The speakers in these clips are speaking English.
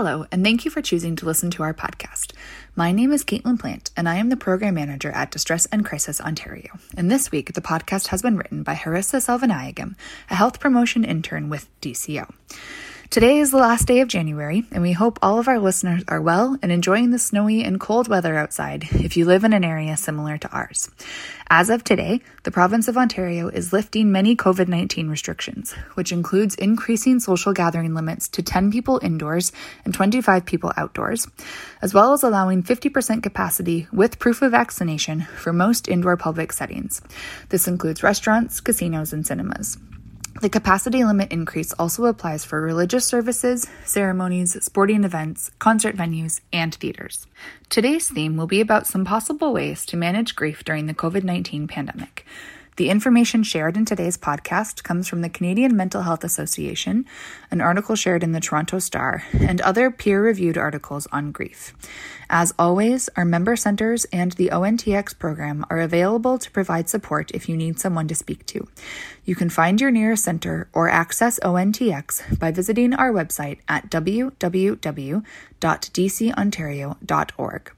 Hello, and thank you for choosing to listen to our podcast. My name is Caitlin Plant, and I am the program manager at Distress and Crisis Ontario. And this week, the podcast has been written by Harissa Selvanayagam, a health promotion intern with DCO. Today is the last day of January, and we hope all of our listeners are well and enjoying the snowy and cold weather outside if you live in an area similar to ours. As of today, the province of Ontario is lifting many COVID 19 restrictions, which includes increasing social gathering limits to 10 people indoors and 25 people outdoors, as well as allowing 50% capacity with proof of vaccination for most indoor public settings. This includes restaurants, casinos, and cinemas. The capacity limit increase also applies for religious services, ceremonies, sporting events, concert venues, and theaters. Today's theme will be about some possible ways to manage grief during the COVID 19 pandemic. The information shared in today's podcast comes from the Canadian Mental Health Association, an article shared in the Toronto Star, and other peer reviewed articles on grief. As always, our member centers and the ONTX program are available to provide support if you need someone to speak to. You can find your nearest center or access ONTX by visiting our website at www.dcontario.org.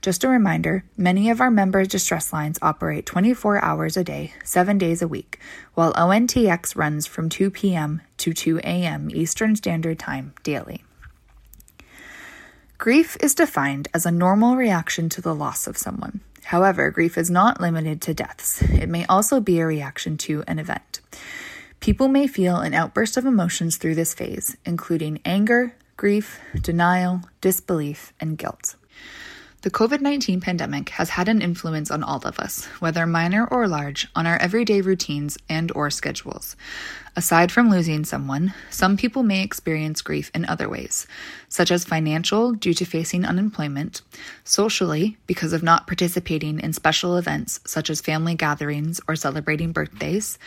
Just a reminder many of our members' distress lines operate 24 hours a day, seven days a week, while ONTX runs from 2 p.m. to 2 a.m. Eastern Standard Time daily. Grief is defined as a normal reaction to the loss of someone. However, grief is not limited to deaths. It may also be a reaction to an event. People may feel an outburst of emotions through this phase, including anger, grief, denial, disbelief, and guilt. The COVID 19 pandemic has had an influence on all of us, whether minor or large, on our everyday routines and or schedules. Aside from losing someone, some people may experience grief in other ways, such as financial due to facing unemployment, socially because of not participating in special events such as family gatherings or celebrating birthdays,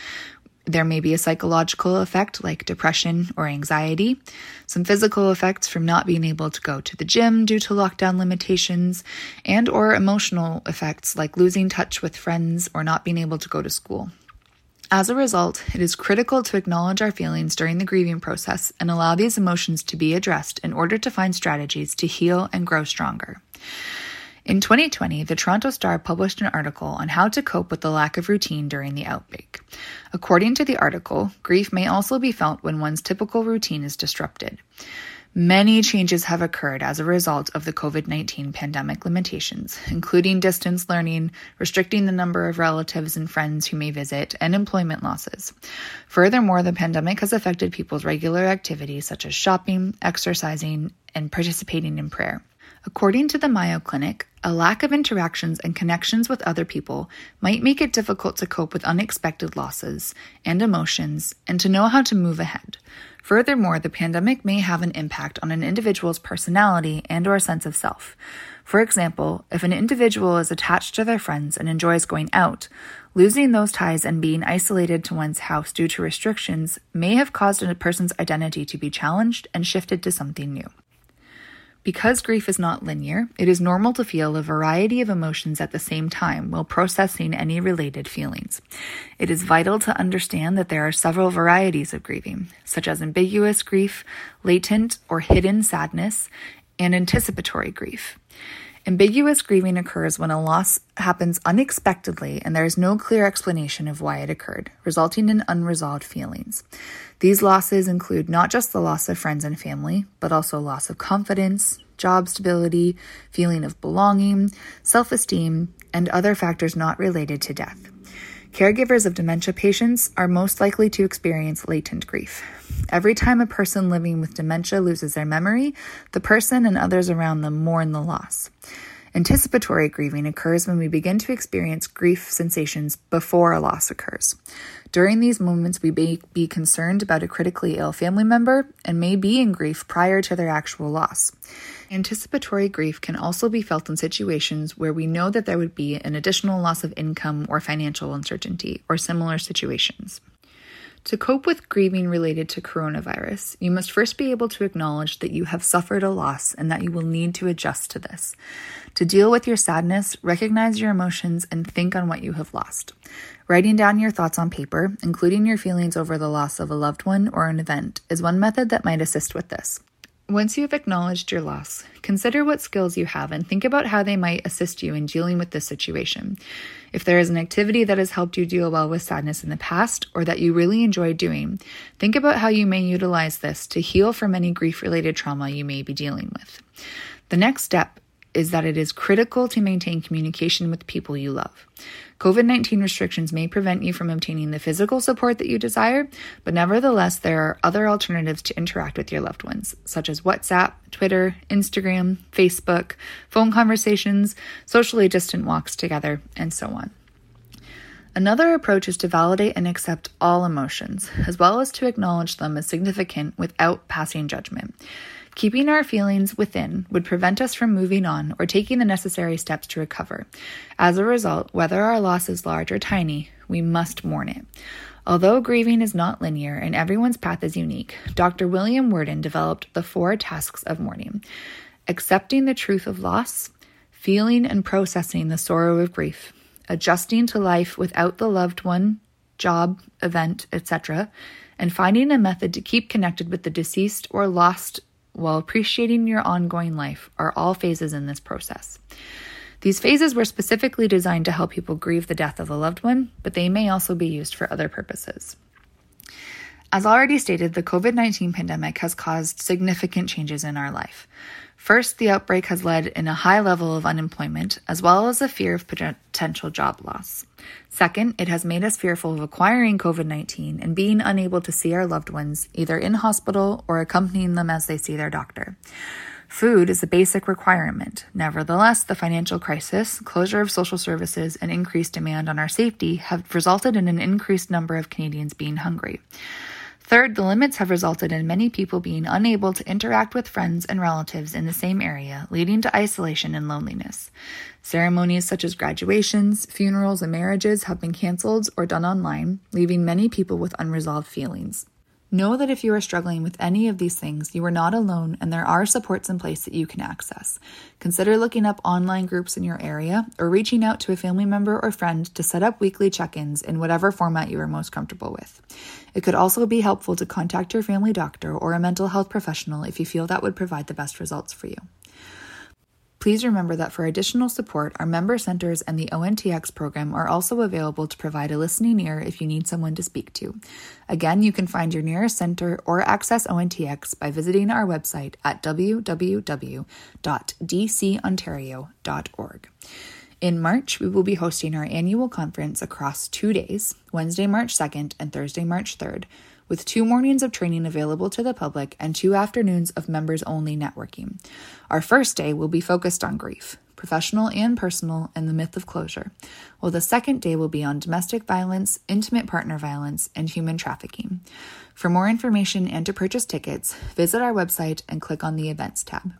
there may be a psychological effect like depression or anxiety, some physical effects from not being able to go to the gym due to lockdown limitations, and or emotional effects like losing touch with friends or not being able to go to school. As a result, it is critical to acknowledge our feelings during the grieving process and allow these emotions to be addressed in order to find strategies to heal and grow stronger. In 2020, the Toronto Star published an article on how to cope with the lack of routine during the outbreak. According to the article, grief may also be felt when one's typical routine is disrupted. Many changes have occurred as a result of the COVID 19 pandemic limitations, including distance learning, restricting the number of relatives and friends who may visit, and employment losses. Furthermore, the pandemic has affected people's regular activities such as shopping, exercising, and participating in prayer. According to the Mayo Clinic, a lack of interactions and connections with other people might make it difficult to cope with unexpected losses and emotions and to know how to move ahead. Furthermore, the pandemic may have an impact on an individual's personality and or sense of self. For example, if an individual is attached to their friends and enjoys going out, losing those ties and being isolated to one's house due to restrictions may have caused a person's identity to be challenged and shifted to something new. Because grief is not linear, it is normal to feel a variety of emotions at the same time while processing any related feelings. It is vital to understand that there are several varieties of grieving, such as ambiguous grief, latent or hidden sadness, and anticipatory grief. Ambiguous grieving occurs when a loss happens unexpectedly and there is no clear explanation of why it occurred, resulting in unresolved feelings. These losses include not just the loss of friends and family, but also loss of confidence, job stability, feeling of belonging, self esteem, and other factors not related to death. Caregivers of dementia patients are most likely to experience latent grief. Every time a person living with dementia loses their memory, the person and others around them mourn the loss. Anticipatory grieving occurs when we begin to experience grief sensations before a loss occurs. During these moments, we may be concerned about a critically ill family member and may be in grief prior to their actual loss. Anticipatory grief can also be felt in situations where we know that there would be an additional loss of income or financial uncertainty, or similar situations. To cope with grieving related to coronavirus, you must first be able to acknowledge that you have suffered a loss and that you will need to adjust to this. To deal with your sadness, recognize your emotions and think on what you have lost. Writing down your thoughts on paper, including your feelings over the loss of a loved one or an event, is one method that might assist with this. Once you have acknowledged your loss, consider what skills you have and think about how they might assist you in dealing with this situation. If there is an activity that has helped you deal well with sadness in the past or that you really enjoy doing, think about how you may utilize this to heal from any grief related trauma you may be dealing with. The next step is that it is critical to maintain communication with people you love. COVID 19 restrictions may prevent you from obtaining the physical support that you desire, but nevertheless, there are other alternatives to interact with your loved ones, such as WhatsApp, Twitter, Instagram, Facebook, phone conversations, socially distant walks together, and so on. Another approach is to validate and accept all emotions, as well as to acknowledge them as significant without passing judgment. Keeping our feelings within would prevent us from moving on or taking the necessary steps to recover. As a result, whether our loss is large or tiny, we must mourn it. Although grieving is not linear and everyone's path is unique, Dr. William Worden developed the four tasks of mourning accepting the truth of loss, feeling and processing the sorrow of grief, adjusting to life without the loved one, job, event, etc., and finding a method to keep connected with the deceased or lost while appreciating your ongoing life are all phases in this process. These phases were specifically designed to help people grieve the death of a loved one, but they may also be used for other purposes. As already stated, the COVID 19 pandemic has caused significant changes in our life. First, the outbreak has led in a high level of unemployment, as well as a fear of potential job loss. Second, it has made us fearful of acquiring COVID 19 and being unable to see our loved ones either in hospital or accompanying them as they see their doctor. Food is a basic requirement. Nevertheless, the financial crisis, closure of social services, and increased demand on our safety have resulted in an increased number of Canadians being hungry. Third, the limits have resulted in many people being unable to interact with friends and relatives in the same area, leading to isolation and loneliness. Ceremonies such as graduations, funerals, and marriages have been canceled or done online, leaving many people with unresolved feelings. Know that if you are struggling with any of these things, you are not alone and there are supports in place that you can access. Consider looking up online groups in your area or reaching out to a family member or friend to set up weekly check ins in whatever format you are most comfortable with. It could also be helpful to contact your family doctor or a mental health professional if you feel that would provide the best results for you. Please remember that for additional support, our member centers and the ONTX program are also available to provide a listening ear if you need someone to speak to. Again, you can find your nearest center or access ONTX by visiting our website at www.dcontario.org. In March, we will be hosting our annual conference across two days, Wednesday, March 2nd and Thursday, March 3rd, with two mornings of training available to the public and two afternoons of members only networking. Our first day will be focused on grief, professional and personal, and the myth of closure, while the second day will be on domestic violence, intimate partner violence, and human trafficking. For more information and to purchase tickets, visit our website and click on the Events tab.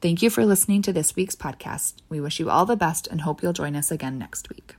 Thank you for listening to this week's podcast. We wish you all the best and hope you'll join us again next week.